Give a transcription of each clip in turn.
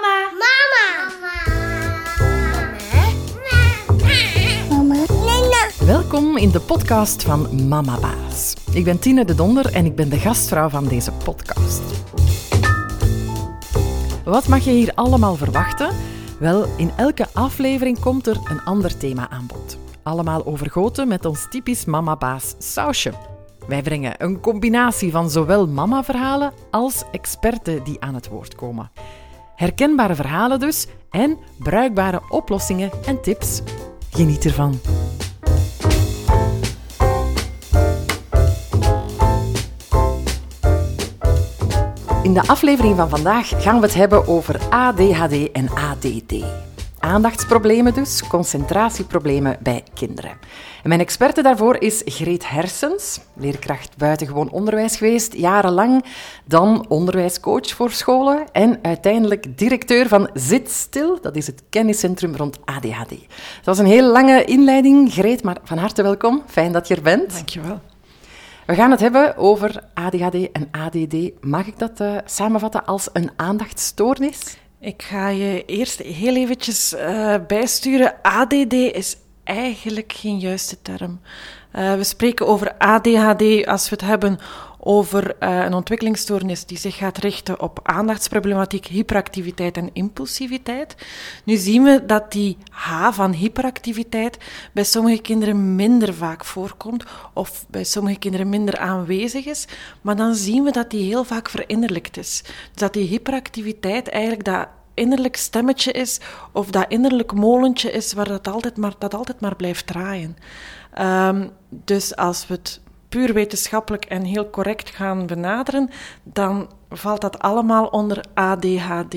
Mama. Mama. Mama. Welkom in de podcast van Mama Baas. Ik ben Tine de Donder en ik ben de gastvrouw van deze podcast. Wat mag je hier allemaal verwachten? Wel, in elke aflevering komt er een ander thema aan bod. Allemaal overgoten met ons typisch Mama Baas sausje. Wij brengen een combinatie van zowel mama-verhalen als experten die aan het woord komen. Herkenbare verhalen dus en bruikbare oplossingen en tips. Geniet ervan. In de aflevering van vandaag gaan we het hebben over ADHD en ADD. Aandachtsproblemen dus, concentratieproblemen bij kinderen. En mijn experte daarvoor is Greet Hersens, leerkracht buitengewoon onderwijs geweest, jarenlang, dan onderwijscoach voor scholen en uiteindelijk directeur van Zitstil, dat is het kenniscentrum rond ADHD. Dat was een heel lange inleiding, Greet, maar van harte welkom. Fijn dat je er bent. Dankjewel. We gaan het hebben over ADHD en ADD. Mag ik dat uh, samenvatten als een aandachtstoornis? Ik ga je eerst heel eventjes uh, bijsturen. ADD is eigenlijk geen juiste term. Uh, we spreken over ADHD als we het hebben over uh, een ontwikkelingsstoornis die zich gaat richten op aandachtsproblematiek, hyperactiviteit en impulsiviteit. Nu zien we dat die H van hyperactiviteit bij sommige kinderen minder vaak voorkomt of bij sommige kinderen minder aanwezig is, maar dan zien we dat die heel vaak verinnerlijkt is. Dus dat die hyperactiviteit eigenlijk dat innerlijk stemmetje is of dat innerlijk molentje is waar dat altijd maar, dat altijd maar blijft draaien. Um, dus als we het puur wetenschappelijk en heel correct gaan benaderen, dan valt dat allemaal onder ADHD.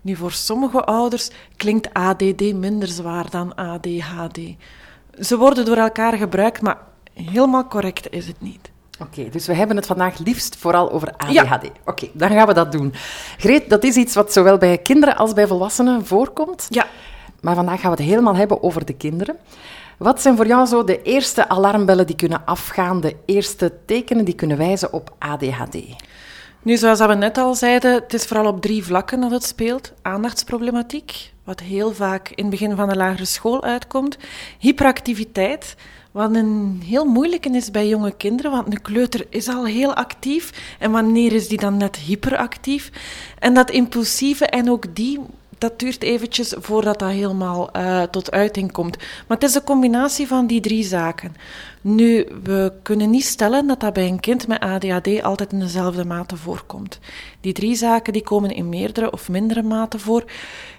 Nu, voor sommige ouders klinkt ADD minder zwaar dan ADHD. Ze worden door elkaar gebruikt, maar helemaal correct is het niet. Oké, okay, dus we hebben het vandaag liefst vooral over ADHD. Ja. Oké, okay, dan gaan we dat doen. Greet, dat is iets wat zowel bij kinderen als bij volwassenen voorkomt. Ja. Maar vandaag gaan we het helemaal hebben over de kinderen. Wat zijn voor jou zo de eerste alarmbellen die kunnen afgaan, de eerste tekenen die kunnen wijzen op ADHD? Nu, zoals we net al zeiden, het is vooral op drie vlakken dat het speelt. Aandachtsproblematiek, wat heel vaak in het begin van de lagere school uitkomt. Hyperactiviteit, wat een heel moeilijke is bij jonge kinderen, want een kleuter is al heel actief. En wanneer is die dan net hyperactief? En dat impulsieve, en ook die dat duurt eventjes voordat dat helemaal uh, tot uiting komt. Maar het is een combinatie van die drie zaken. Nu, we kunnen niet stellen dat dat bij een kind met ADHD altijd in dezelfde mate voorkomt. Die drie zaken die komen in meerdere of mindere mate voor.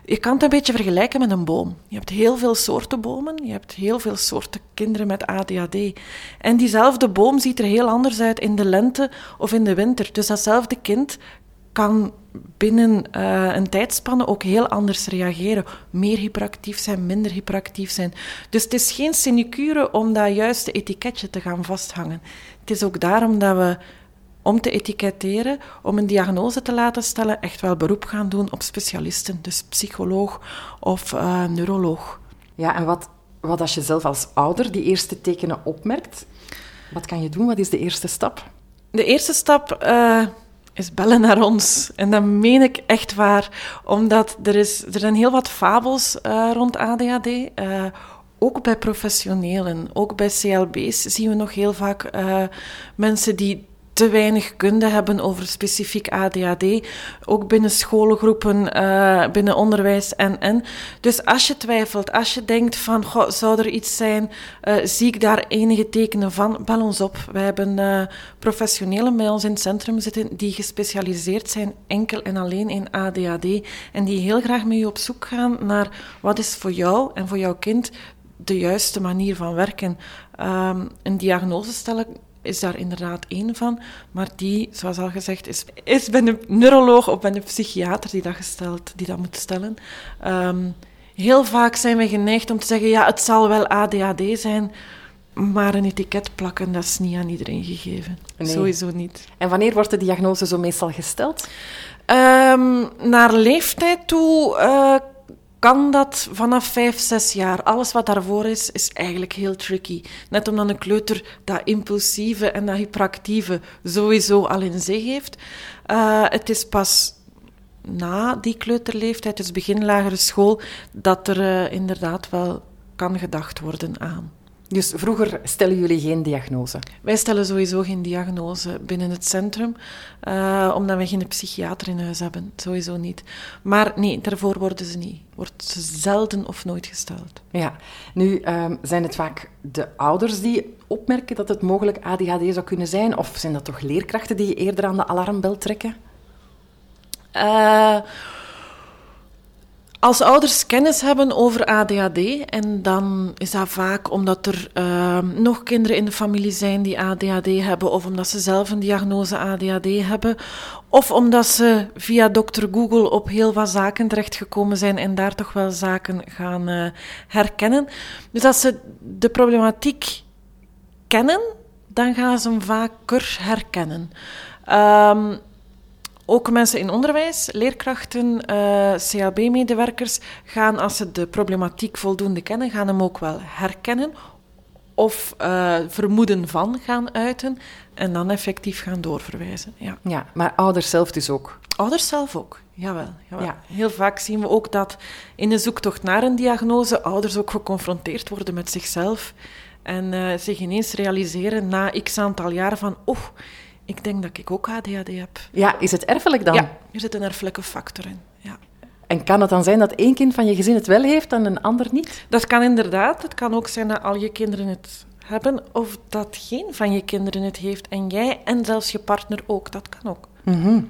Je kan het een beetje vergelijken met een boom. Je hebt heel veel soorten bomen, je hebt heel veel soorten kinderen met ADHD. En diezelfde boom ziet er heel anders uit in de lente of in de winter. Dus datzelfde kind kan binnen uh, een tijdspanne ook heel anders reageren. Meer hyperactief zijn, minder hyperactief zijn. Dus het is geen sinecure om dat juiste etiketje te gaan vasthangen. Het is ook daarom dat we, om te etiketteren, om een diagnose te laten stellen, echt wel beroep gaan doen op specialisten. Dus psycholoog of uh, neuroloog. Ja, en wat, wat als je zelf als ouder die eerste tekenen opmerkt? Wat kan je doen? Wat is de eerste stap? De eerste stap... Uh, is bellen naar ons. En dat meen ik echt waar, omdat er, is, er zijn heel wat fabels uh, rond ADHD. Uh, ook bij professionelen, ook bij CLB's zien we nog heel vaak uh, mensen die te weinig kunde hebben over specifiek ADHD, ook binnen scholengroepen, uh, binnen onderwijs en en. Dus als je twijfelt, als je denkt van, zou er iets zijn, uh, zie ik daar enige tekenen van, bel ons op. Wij hebben uh, professionelen bij ons in het centrum zitten die gespecialiseerd zijn enkel en alleen in ADHD en die heel graag met je op zoek gaan naar wat is voor jou en voor jouw kind de juiste manier van werken. Um, een diagnose stellen is daar inderdaad één van. Maar die, zoals al gezegd, is, is bij een neuroloog of bij een psychiater die dat, gesteld, die dat moet stellen. Um, heel vaak zijn we geneigd om te zeggen, ja, het zal wel ADHD zijn, maar een etiket plakken, dat is niet aan iedereen gegeven. Nee. Sowieso niet. En wanneer wordt de diagnose zo meestal gesteld? Um, naar leeftijd toe uh, kan dat vanaf vijf, zes jaar. Alles wat daarvoor is, is eigenlijk heel tricky. Net omdat een kleuter dat impulsieve en dat hyperactieve sowieso al in zich heeft. Uh, het is pas na die kleuterleeftijd, dus begin lagere school, dat er eh, inderdaad wel kan gedacht worden aan. Dus vroeger stellen jullie geen diagnose? Wij stellen sowieso geen diagnose binnen het centrum, uh, omdat we geen psychiater in huis hebben. Sowieso niet. Maar nee, daarvoor worden ze niet. Wordt ze zelden of nooit gesteld. Ja, nu um, zijn het vaak de ouders die opmerken dat het mogelijk ADHD zou kunnen zijn? Of zijn dat toch leerkrachten die eerder aan de alarmbel trekken? Uh, als ouders kennis hebben over ADHD, en dan is dat vaak omdat er uh, nog kinderen in de familie zijn die ADHD hebben, of omdat ze zelf een diagnose ADHD hebben, of omdat ze via dokter Google op heel wat zaken terechtgekomen zijn en daar toch wel zaken gaan uh, herkennen. Dus als ze de problematiek kennen, dan gaan ze hem vaker herkennen. Um, ook mensen in onderwijs, leerkrachten, uh, eh, CAB-medewerkers gaan, als ze de problematiek voldoende kennen, gaan hem ook wel herkennen of uh, vermoeden van gaan uiten en dan effectief gaan doorverwijzen. Ja, ja maar ouders zelf dus ook? Ouders zelf ook, jawel. jawel. Ja. Heel vaak zien we ook dat in de zoektocht naar een diagnose ouders ook geconfronteerd worden met zichzelf en uh, zich ineens realiseren na x aantal jaren van... Oh, ik denk dat ik ook ADHD heb. Ja, is het erfelijk dan? Ja, er zit een erfelijke factor in. Ja. En kan het dan zijn dat één kind van je gezin het wel heeft en een ander niet? Dat kan inderdaad. Het kan ook zijn dat al je kinderen het hebben of dat geen van je kinderen het heeft en jij en zelfs je partner ook. Dat kan ook. Mm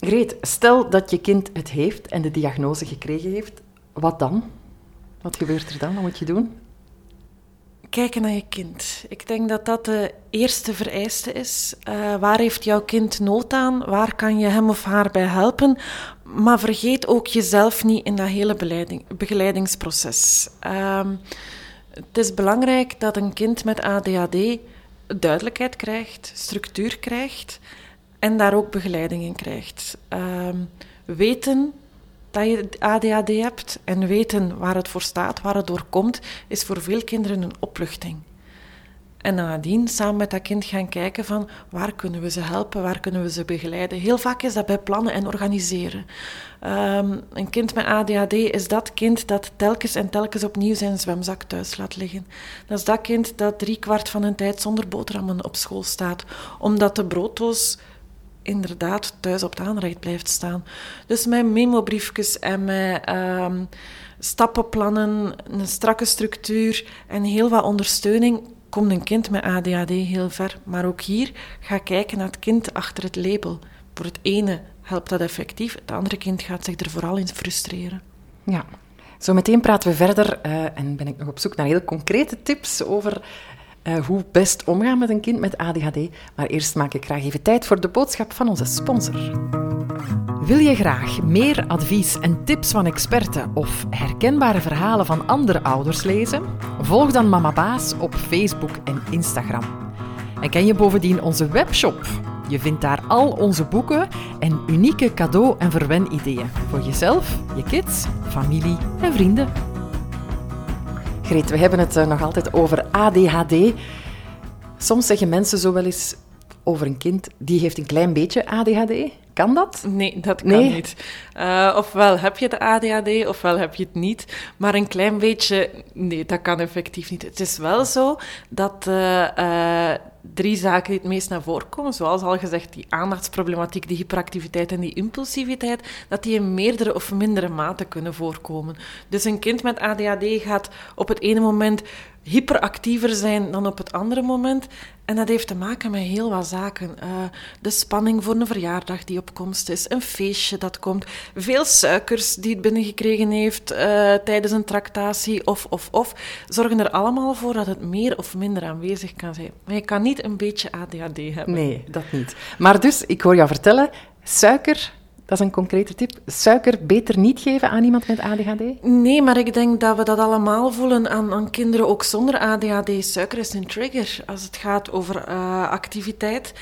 Greet, stel dat je kind het heeft en de diagnose gekregen heeft, wat dan? Wat gebeurt er dan? Wat moet je doen? Kijken naar je kind. Ik denk dat dat de eerste vereiste is. Uh, waar heeft jouw kind nood aan? Waar kan je hem of haar bij helpen? Maar vergeet ook jezelf niet in dat hele begeleidingsproces. Uh, het is belangrijk dat een kind met ADHD duidelijkheid krijgt, structuur krijgt en daar ook begeleiding in krijgt. Uh, weten dat je ADHD hebt en weten waar het voor staat, waar het door komt, is voor veel kinderen een opluchting. En nadien samen met dat kind gaan kijken van waar kunnen we ze helpen, waar kunnen we ze begeleiden. Heel vaak is dat bij plannen en organiseren. Um, een kind met ADHD is dat kind dat telkens en telkens opnieuw zijn zwemzak thuis laat liggen. Dat is dat kind dat driekwart van een tijd zonder boterhammen op school staat, omdat de brooddoos inderdaad thuis op het aanrecht blijft staan. Dus met memobriefjes en met um, stappenplannen, een strakke structuur en heel wat ondersteuning komt een kind met ADHD heel ver. Maar ook hier ga kijken naar het kind achter het label. Voor het ene helpt dat effectief, het andere kind gaat zich er vooral in frustreren. Ja, zo meteen praten we verder uh, en ben ik nog op zoek naar heel concrete tips over uh, hoe best omgaan met een kind met ADHD. Maar eerst maak ik graag even tijd voor de boodschap van onze sponsor. Wil je graag meer advies en tips van experten of herkenbare verhalen van andere ouders lezen? Volg dan Mama Baas op Facebook en Instagram. En ken je bovendien onze webshop? Je vindt daar al onze boeken en unieke cadeau- en verwen-ideeën voor jezelf, je kids, familie en vrienden we hebben het eh, nog altijd over ADHD. Soms zeggen mensen zo wel eens over een kind, die heeft een klein beetje ADHD. Kan dat? Nee, dat kan niet. Uh, ofwel heb je de ADHD, ofwel heb je het niet. Maar een klein beetje, nee, dat kan effectief niet. Het is wel zo dat uh, drie zaken die het meest naar voren komen, zoals al gezegd, die aandachtsproblematiek, die hyperactiviteit en die impulsiviteit, dat die in meerdere of mindere mate kunnen voorkomen. Dus een kind met ADHD gaat op het ene moment hyperactiever zijn dan op het andere moment. En dat heeft te maken met heel wat zaken. Uh, de spanning voor een verjaardag die op komst is, een feestje dat komt, veel suikers die het binnengekregen heeft uh, tijdens een tractatie of, of, of, zorgen er allemaal voor dat het meer of minder aanwezig kan zijn. Maar je kan niet een beetje ADHD hebben. Nee, dat niet. Maar dus, ik hoor jou vertellen, suiker dat is een concrete tip. Suiker beter niet geven aan iemand met ADHD? Nee, maar ik denk dat we dat allemaal voelen aan, aan kinderen ook zonder ADHD. Suiker is een trigger als het gaat over uh, activiteit.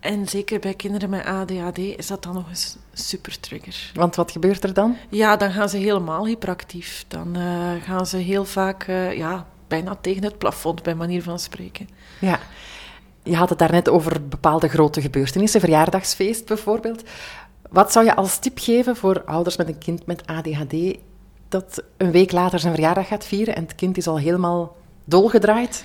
En zeker bij kinderen met ADHD is dat dan nog eens super trigger. Want wat gebeurt er dan? Ja, dan gaan ze helemaal hyperactief. Dan uh, gaan ze heel vaak uh, ja, bijna tegen het plafond, bij manier van spreken. Ja. Je had het daarnet over bepaalde grote gebeurtenissen, verjaardagsfeest bijvoorbeeld. Wat zou je als tip geven voor ouders met een kind met ADHD dat een week later zijn verjaardag gaat vieren en het kind is al helemaal dolgedraaid?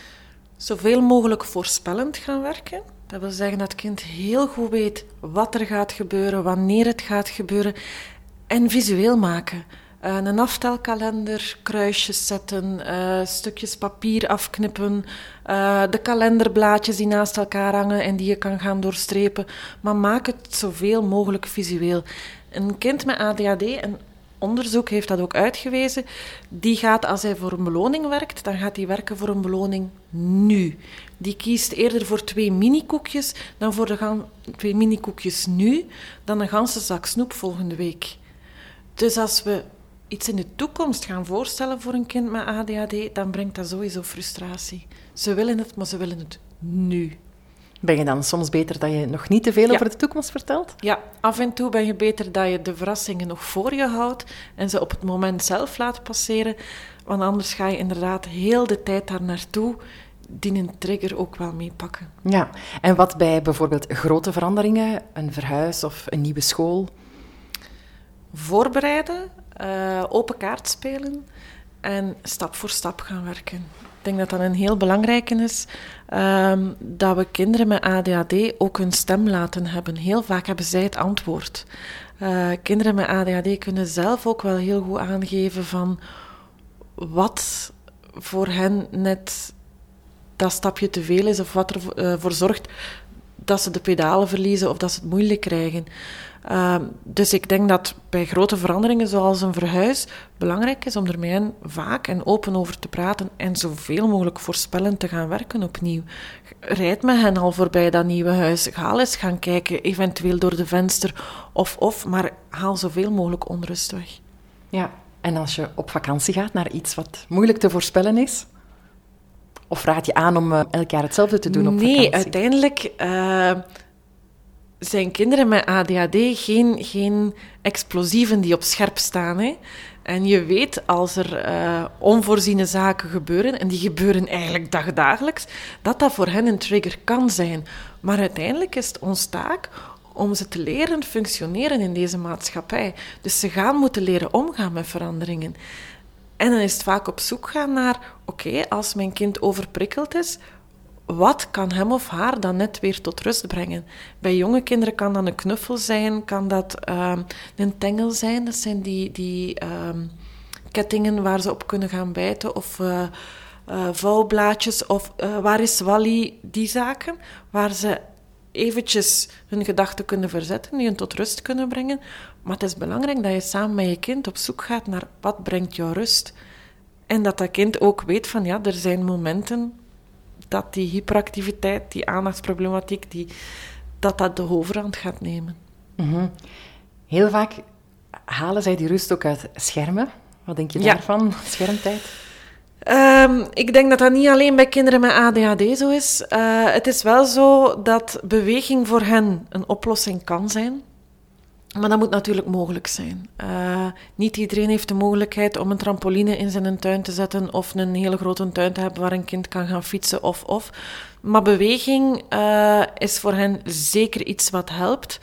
Zoveel mogelijk voorspellend gaan werken. Dat wil zeggen dat het kind heel goed weet wat er gaat gebeuren, wanneer het gaat gebeuren. En visueel maken. Uh, een aftelkalender, kruisjes zetten, uh, stukjes papier afknippen, uh, de kalenderblaadjes die naast elkaar hangen en die je kan gaan doorstrepen. Maar maak het zoveel mogelijk visueel. Een kind met ADHD, en onderzoek heeft dat ook uitgewezen, die gaat als hij voor een beloning werkt, dan gaat hij werken voor een beloning nu. Die kiest eerder voor twee mini-koekjes dan voor de twee mini-koekjes nu, dan een ganse zak snoep volgende week. Dus als we iets in de toekomst gaan voorstellen voor een kind met ADHD, dan brengt dat sowieso frustratie. Ze willen het, maar ze willen het nu. Ben je dan soms beter dat je nog niet te veel over de toekomst vertelt? Ja, af en toe ben je beter dat je de verrassingen nog voor je houdt en ze op het moment zelf laat passeren. Want anders ga je inderdaad heel de tijd daar naartoe die een trigger ook wel meepakken. Ja, en wat bij bijvoorbeeld grote veranderingen, een verhuis of een nieuwe school? Voorbereiden, uh, open kaart spelen en stap voor stap gaan werken. Ik denk dat dat een heel belangrijke is, um, dat we kinderen met ADHD ook hun stem laten hebben. Heel vaak hebben zij het antwoord. Uh, kinderen met ADHD kunnen zelf ook wel heel goed aangeven van wat voor hen net dat stapje te veel is of wat ervoor uh, zorgt dat ze de pedalen verliezen of dat ze het moeilijk krijgen. Uh, dus ik denk dat bij grote veranderingen zoals een verhuis belangrijk is om er met hen vaak en open over te praten en zoveel mogelijk voorspellend te gaan werken opnieuw. Rijd met hen al voorbij dat nieuwe huis. Ga eens gaan kijken, eventueel door de venster of of, maar haal zoveel mogelijk onrust weg. Ja, en als je op vakantie gaat naar iets wat moeilijk te voorspellen is, of raad je aan om uh, elk jaar hetzelfde te doen op nee, vakantie? Nee, uiteindelijk uh, zijn kinderen met ADHD geen, geen explosieven die op scherp staan. Hè? En je weet als er uh, onvoorziene zaken gebeuren, en die gebeuren eigenlijk dagdagelijks, dat dat voor hen een trigger kan zijn. Maar uiteindelijk is het ons taak om ze te leren functioneren in deze maatschappij. Dus ze gaan moeten leren omgaan met veranderingen. En dan is het vaak op zoek gaan naar: oké, als mijn kind overprikkeld is, wat kan hem of haar dan net weer tot rust brengen? Bij jonge kinderen kan dat een knuffel zijn, kan dat um, een tengel zijn. Dat zijn die, die um, kettingen waar ze op kunnen gaan bijten. Of uh, uh, vouwblaadjes. Of uh, waar is Wally? Die zaken. Waar ze eventjes hun gedachten kunnen verzetten, die hen tot rust kunnen brengen. Maar het is belangrijk dat je samen met je kind op zoek gaat naar wat brengt jou rust. En dat dat kind ook weet van ja, er zijn momenten dat die hyperactiviteit, die aandachtsproblematiek, die, dat dat de overhand gaat nemen. Mm -hmm. Heel vaak halen zij die rust ook uit schermen. Wat denk je daarvan, schermtijd? Um, ik denk dat dat niet alleen bij kinderen met ADHD zo is. Uh, het is wel zo dat beweging voor hen een oplossing kan zijn. Maar dat moet natuurlijk mogelijk zijn. Uh, niet iedereen heeft de mogelijkheid om een trampoline in zijn tuin te zetten of een hele grote tuin te hebben waar een kind kan gaan fietsen of of. Maar beweging uh, is voor hen zeker iets wat helpt.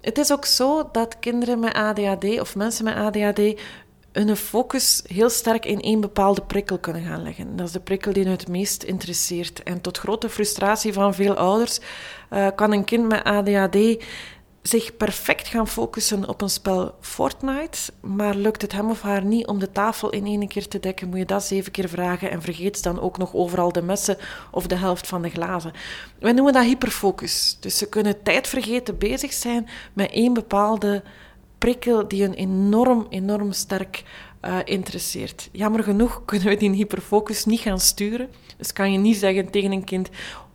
Het is ook zo dat kinderen met ADHD of mensen met ADHD hun focus heel sterk in één bepaalde prikkel kunnen gaan leggen. Dat is de prikkel die hen het meest interesseert. En tot grote frustratie van veel ouders uh, kan een kind met ADHD zich perfect gaan focussen op een spel Fortnite, maar lukt het hem of haar niet om de tafel in één keer te dekken, moet je dat zeven keer vragen en vergeet dan ook nog overal de messen of de helft van de glazen. Wij noemen dat hyperfocus. Dus ze kunnen tijdvergeten bezig zijn met één bepaalde prikkel die een enorm, enorm sterk uh, interesseert. Jammer genoeg kunnen we die hyperfocus niet gaan sturen. Dus kan je niet zeggen tegen een kind: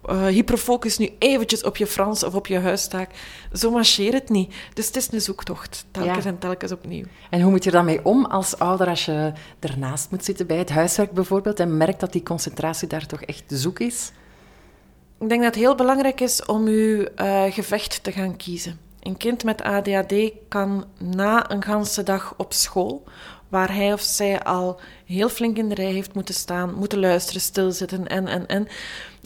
uh, hyperfocus nu eventjes op je Frans of op je huistaak. Zo marcheert het niet. Dus het is een zoektocht, telkens ja. en telkens opnieuw. En hoe moet je daarmee om als ouder als je ernaast moet zitten bij het huiswerk bijvoorbeeld en merkt dat die concentratie daar toch echt zoek is? Ik denk dat het heel belangrijk is om je uh, gevecht te gaan kiezen. Een kind met ADHD kan na een ganse dag op school, waar hij of zij al heel flink in de rij heeft moeten staan, moeten luisteren, stilzitten en, en, en.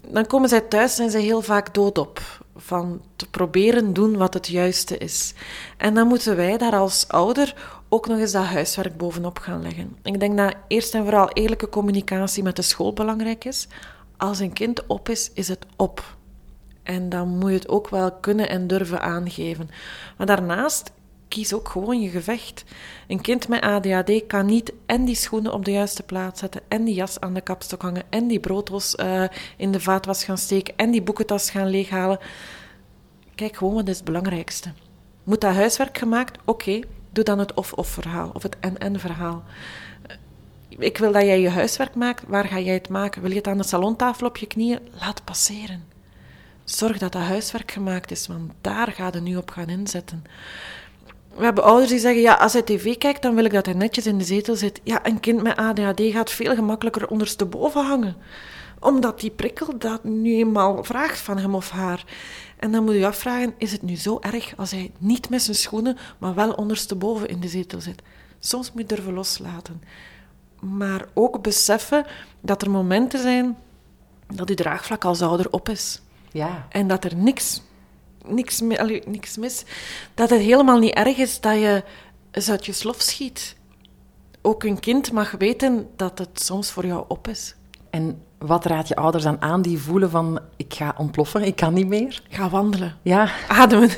Dan komen zij thuis en zijn ze heel vaak doodop. van te proberen doen wat het juiste is. En dan moeten wij daar als ouder ook nog eens dat huiswerk bovenop gaan leggen. Ik denk dat eerst en vooral eerlijke communicatie met de school belangrijk is. Als een kind op is, is het op. En dan moet je het ook wel kunnen en durven aangeven. Maar daarnaast kies ook gewoon je gevecht. Een kind met ADHD kan niet en die schoenen op de juiste plaats zetten, en die jas aan de kapstok hangen, en die broodwas uh, in de vaatwas gaan steken, en die boekentas gaan leeghalen. Kijk gewoon wat is het belangrijkste. Moet dat huiswerk gemaakt? Oké, doe dan het of-of verhaal, of het en-en verhaal. Ik wil dat jij je huiswerk maakt. Waar ga jij het maken? Wil je het aan de salontafel op je knieën? Laat passeren. Zorg dat dat huiswerk gemaakt is, want daar ga je nu op gaan inzetten. We hebben ouders die zeggen, ja, als hij tv kijkt, dan wil ik dat hij netjes in de zetel zit. Ja, een kind met ADHD gaat veel gemakkelijker ondersteboven hangen. Omdat die prikkel dat nu eenmaal vraagt van hem of haar. En dan moet je afvragen, is het nu zo erg als hij niet met zijn schoenen, maar wel ondersteboven in de zetel zit? Soms moet je durven loslaten. Maar ook beseffen dat er momenten zijn dat je draagvlak als ouder op is. Ja. En dat er niks niks, niks mis. Dat het helemaal niet erg is dat je eens uit je slof schiet. Ook een kind mag weten dat het soms voor jou op is. En wat raad je ouders dan aan die voelen van ik ga ontploffen, ik kan niet meer? Ga wandelen. Ja. Ademen.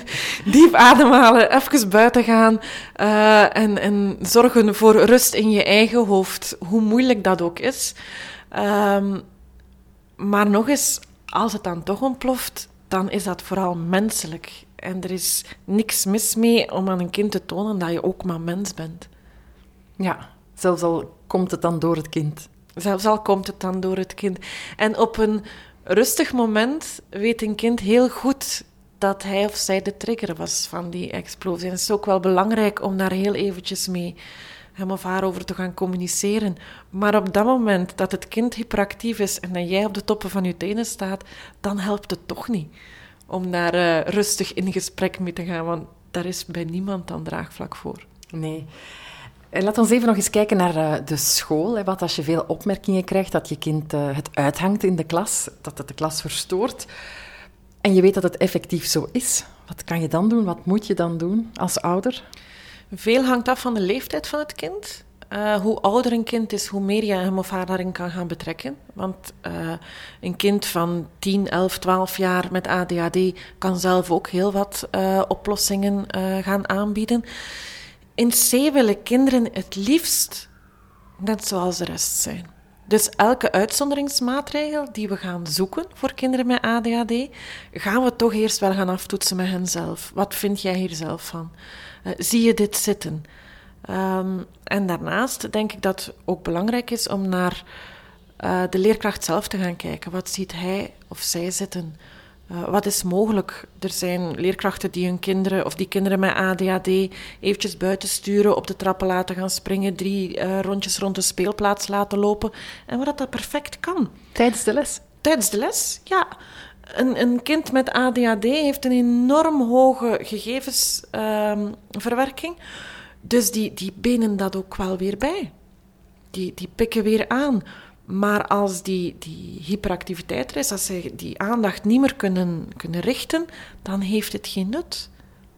Diep ademhalen. Even buiten gaan. Uh, en, en zorgen voor rust in je eigen hoofd. Hoe moeilijk dat ook is. Um, maar nog eens, als het dan toch ontploft, dan is dat vooral menselijk. En er is niks mis mee om aan een kind te tonen dat je ook maar mens bent. Ja, zelfs al komt het dan door het kind. Zelfs al komt het dan door het kind. En op een rustig moment weet een kind heel goed dat hij of zij de trigger was van die explosie. En het is ook wel belangrijk om daar heel eventjes mee hem of haar over te gaan communiceren. Maar op dat moment dat het kind hyperactief is en dat jij op de toppen van je tenen staat, dan helpt het toch niet om daar uh, rustig in gesprek mee te gaan, want daar is bij niemand dan draagvlak voor. Nee. En laat ons even nog eens kijken naar uh, de school. Wat als je veel opmerkingen krijgt, dat je kind het uithangt in de klas, dat het de klas verstoort. En je weet dat het effectief zo is. Wat kan je dan doen? Wat moet je dan doen als ouder? Veel hangt af van de leeftijd van het kind. Uh, hoe ouder een kind is, hoe meer je hem of haar daarin kan gaan betrekken. Want uh, een kind van 10, 11, 12 jaar met ADHD kan zelf ook heel wat uh, oplossingen gaan aanbieden. In C willen kinderen het liefst net zoals de rest zijn. Dus elke uitzonderingsmaatregel die we gaan zoeken voor kinderen met ADHD, gaan we toch eerst wel gaan aftoetsen met henzelf. Wat vind jij hier zelf van? Uh, zie je dit zitten? Um, en daarnaast denk ik dat het ook belangrijk is om naar uh, de leerkracht zelf te gaan kijken. Wat ziet hij of zij zitten? Uh, wat is mogelijk? Er zijn leerkrachten die hun kinderen of die kinderen met ADHD eventjes buiten sturen, op de trappen laten gaan springen, drie uh, rondjes rond de speelplaats laten lopen. En wat dat perfect kan. Tijdens de les? Tijdens de les, ja. Een, een kind met ADHD heeft een enorm hoge gegevensverwerking. dus die, die benen dat ook wel weer bij. Die, die pikken weer aan. Maar als die, die hyperactiviteit er is, als ze die aandacht niet meer kunnen, kunnen richten, dan heeft het geen nut.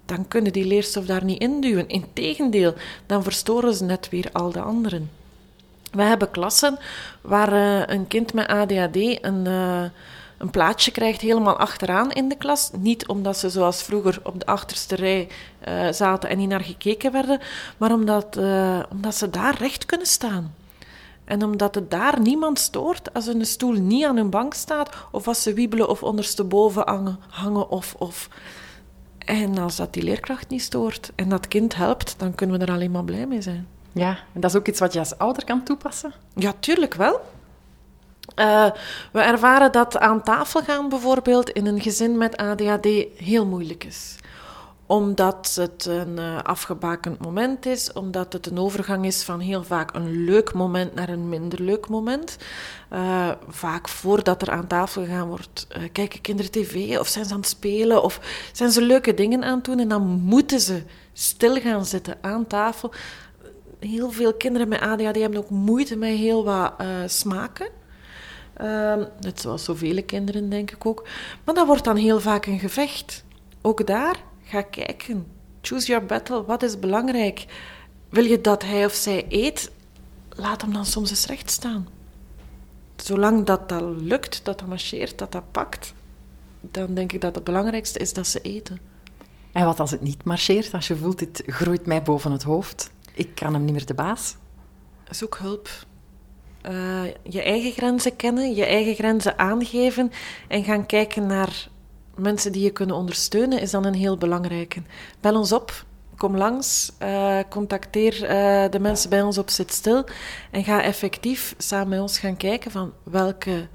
Dan kunnen die leerstof daar niet induwen. Integendeel, dan verstoren ze net weer al de anderen. We hebben klassen waar uh, een kind met ADHD een, uh, een plaatsje krijgt helemaal achteraan in de klas. Niet omdat ze zoals vroeger op de achterste rij uh, zaten en niet naar gekeken werden, maar omdat, omdat ze daar recht kunnen staan. En omdat het daar niemand stoort als een stoel niet aan hun bank staat, of als ze wiebelen of ondersteboven hangen, hangen of, of. En als dat die leerkracht niet stoort en dat kind helpt, dan kunnen we er alleen maar blij mee zijn. Ja, en dat is ook iets wat je als ouder kan toepassen? Ja, tuurlijk wel. Uh, we ervaren dat aan tafel gaan bijvoorbeeld in een gezin met ADHD heel moeilijk is omdat het een uh, afgebakend moment is, omdat het een overgang is van heel vaak een leuk moment naar een minder leuk moment. Uh, vaak voordat er aan tafel gegaan wordt, kijken kinderen tv of zijn ze aan het spelen of zijn ze leuke dingen aan het doen en dan moeten ze stil gaan zitten aan tafel. Heel veel kinderen met ADHD hebben ook moeite met heel wat smaken. Ehm, net zoals zoveel kinderen, denk ik ook. Maar dat wordt dan heel vaak een gevecht. Ook daar, ga kijken. Choose your battle. Wat is belangrijk? Wil je dat hij of zij eet? Laat hem dan soms eens recht staan. Zolang dat dat lukt, dat dat marcheert, dat dat pakt, dan denk ik dat het belangrijkste is dat ze eten. En wat als het niet marcheert? Als je voelt, dit groeit mij boven het hoofd. Ik kan hem niet meer de baas. Zoek hulp. Uh, je eigen grenzen kennen, je eigen grenzen aangeven en gaan kijken naar mensen die je kunnen ondersteunen, is dan een heel belangrijke. Bel ons op, kom langs, uh, contacteer uh, de mensen bij ons op Zit Stil en ga effectief samen met ons gaan kijken van welke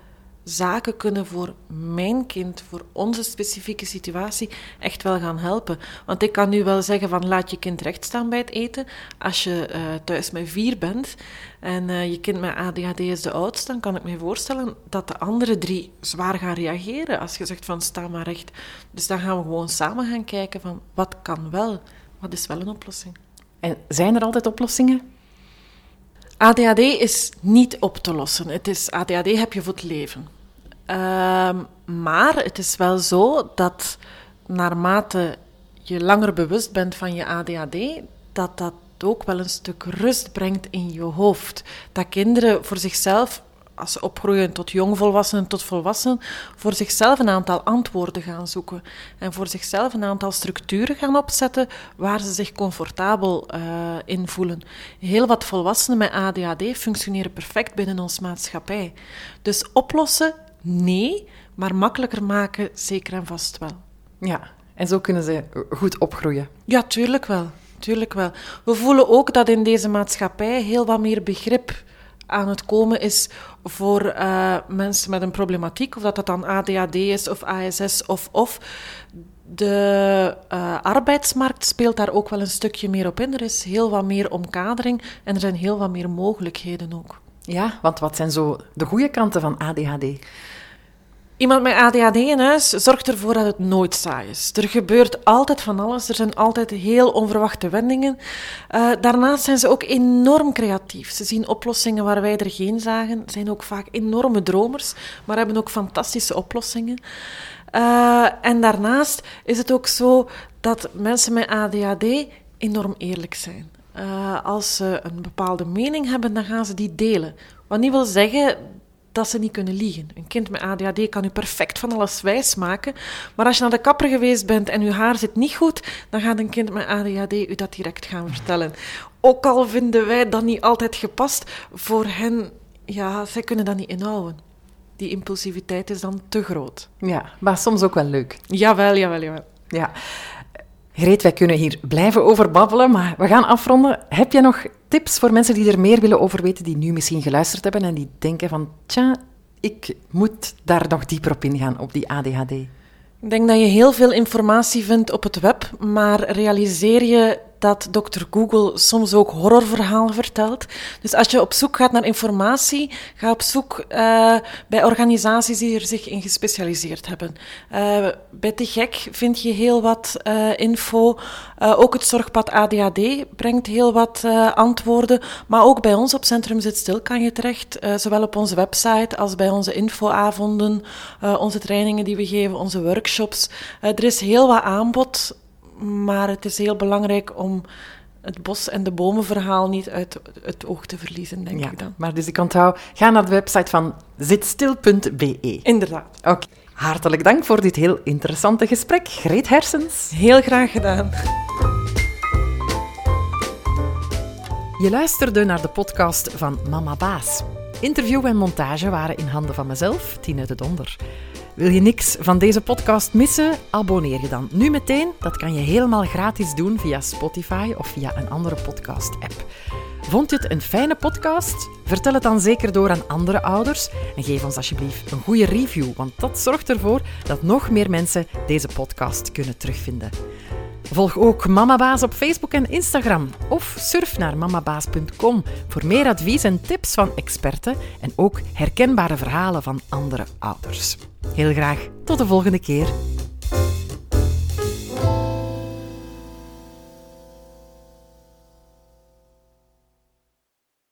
zaken kunnen voor mijn kind, voor onze specifieke situatie, echt wel gaan helpen. Want ik kan nu wel zeggen van laat je kind recht staan bij het eten. Als je uh, thuis met vier bent en uh, je kind met ADHD is de oudste, dan kan ik me voorstellen dat de andere drie zwaar gaan reageren als je zegt van sta maar recht. Dus dan gaan we gewoon samen gaan kijken van wat kan wel, wat is wel een oplossing. En zijn er altijd oplossingen? ADHD is niet op te lossen. Het is, ADHD heb je voor het leven. Uh, maar het is wel zo dat naarmate je langer bewust bent van je ADHD, dat dat ook wel een stuk rust brengt in je hoofd. Dat kinderen voor zichzelf als ze opgroeien tot jongvolwassenen, tot volwassenen, voor zichzelf een aantal antwoorden gaan zoeken. En voor zichzelf een aantal structuren gaan opzetten waar ze zich comfortabel uh, in voelen. Heel wat volwassenen met ADHD functioneren perfect binnen onze maatschappij. Dus oplossen, nee, maar makkelijker maken, zeker en vast wel. Ja, en zo kunnen ze goed opgroeien. Ja, tuurlijk wel. Tuurlijk wel. We voelen ook dat in deze maatschappij heel wat meer begrip aan het komen is voor uh, mensen met een problematiek, of dat dat dan ADHD is of ASS of of. De uh, arbeidsmarkt speelt daar ook wel een stukje meer op in. Er is heel wat meer omkadering en er zijn heel wat meer mogelijkheden ook. Ja, want wat zijn zo de goede kanten van ADHD? Iemand met ADHD in huis zorgt ervoor dat het nooit saai is. Er gebeurt altijd van alles. Er zijn altijd heel onverwachte wendingen. Uh, daarnaast zijn ze ook enorm creatief. Ze zien oplossingen waar wij er geen zagen. Zijn ook vaak enorme dromers, maar hebben ook fantastische oplossingen. Uh, en daarnaast is het ook zo dat mensen met ADHD enorm eerlijk zijn. Uh, als ze een bepaalde mening hebben, dan gaan ze die delen. Wat niet wil zeggen dat ze niet kunnen liegen. Een kind met ADHD kan u perfect van alles wijs maken, maar als je naar de kapper geweest bent en uw haar zit niet goed, dan gaat een kind met ADHD u dat direct gaan vertellen. Ook al vinden wij dat niet altijd gepast, voor hen, ja, zij kunnen dat niet inhouden. Die impulsiviteit is dan te groot. Ja, maar soms ook wel leuk. Jawel, jawel, jawel. Ja. Greet, wij kunnen hier blijven over babbelen, maar we gaan afronden. Heb je nog tips voor mensen die er meer willen over weten, die nu misschien geluisterd hebben en die denken van, tja, ik moet daar nog dieper op ingaan, op die ADHD? Ik denk dat je heel veel informatie vindt op het web, maar realiseer je dat Dr. Google soms ook horrorverhalen vertelt. Dus als je op zoek gaat naar informatie, ga op zoek uh, bij organisaties die er zich in gespecialiseerd hebben. Uh, bij Te Gek vind je heel wat uh, info. ook het zorgpad ADHD brengt heel wat antwoorden. Maar ook bij ons op Centrum Zit Stil kan je terecht, zowel op onze website als bij onze infoavonden, onze trainingen die we geven, onze workshops. er is heel wat aanbod maar het is heel belangrijk om het bos- en de bomenverhaal niet uit het oog te verliezen, denk ja, ik dan. Maar dus ik onthoud, ga naar de website van zitstil.be. Inderdaad. Oké. Hartelijk dank voor dit heel interessante gesprek, Greet Hersens. Heel graag gedaan. Je luisterde naar de podcast van Mama Baas. Interview en montage waren in handen van mezelf, Tine de Donder. Wil je niks van deze podcast missen? Abonneer je dan nu meteen. Dat kan je helemaal gratis doen via Spotify of via een andere podcast-app. Vond je het een fijne podcast? Vertel het dan zeker door aan andere ouders en geef ons alsjeblieft een goede review, want dat zorgt ervoor dat nog meer mensen deze podcast kunnen terugvinden. Volg ook Mamabaas op Facebook en Instagram of surf naar mamabaas.com voor meer advies en tips van experten en ook herkenbare verhalen van andere ouders. Heel graag tot de volgende keer.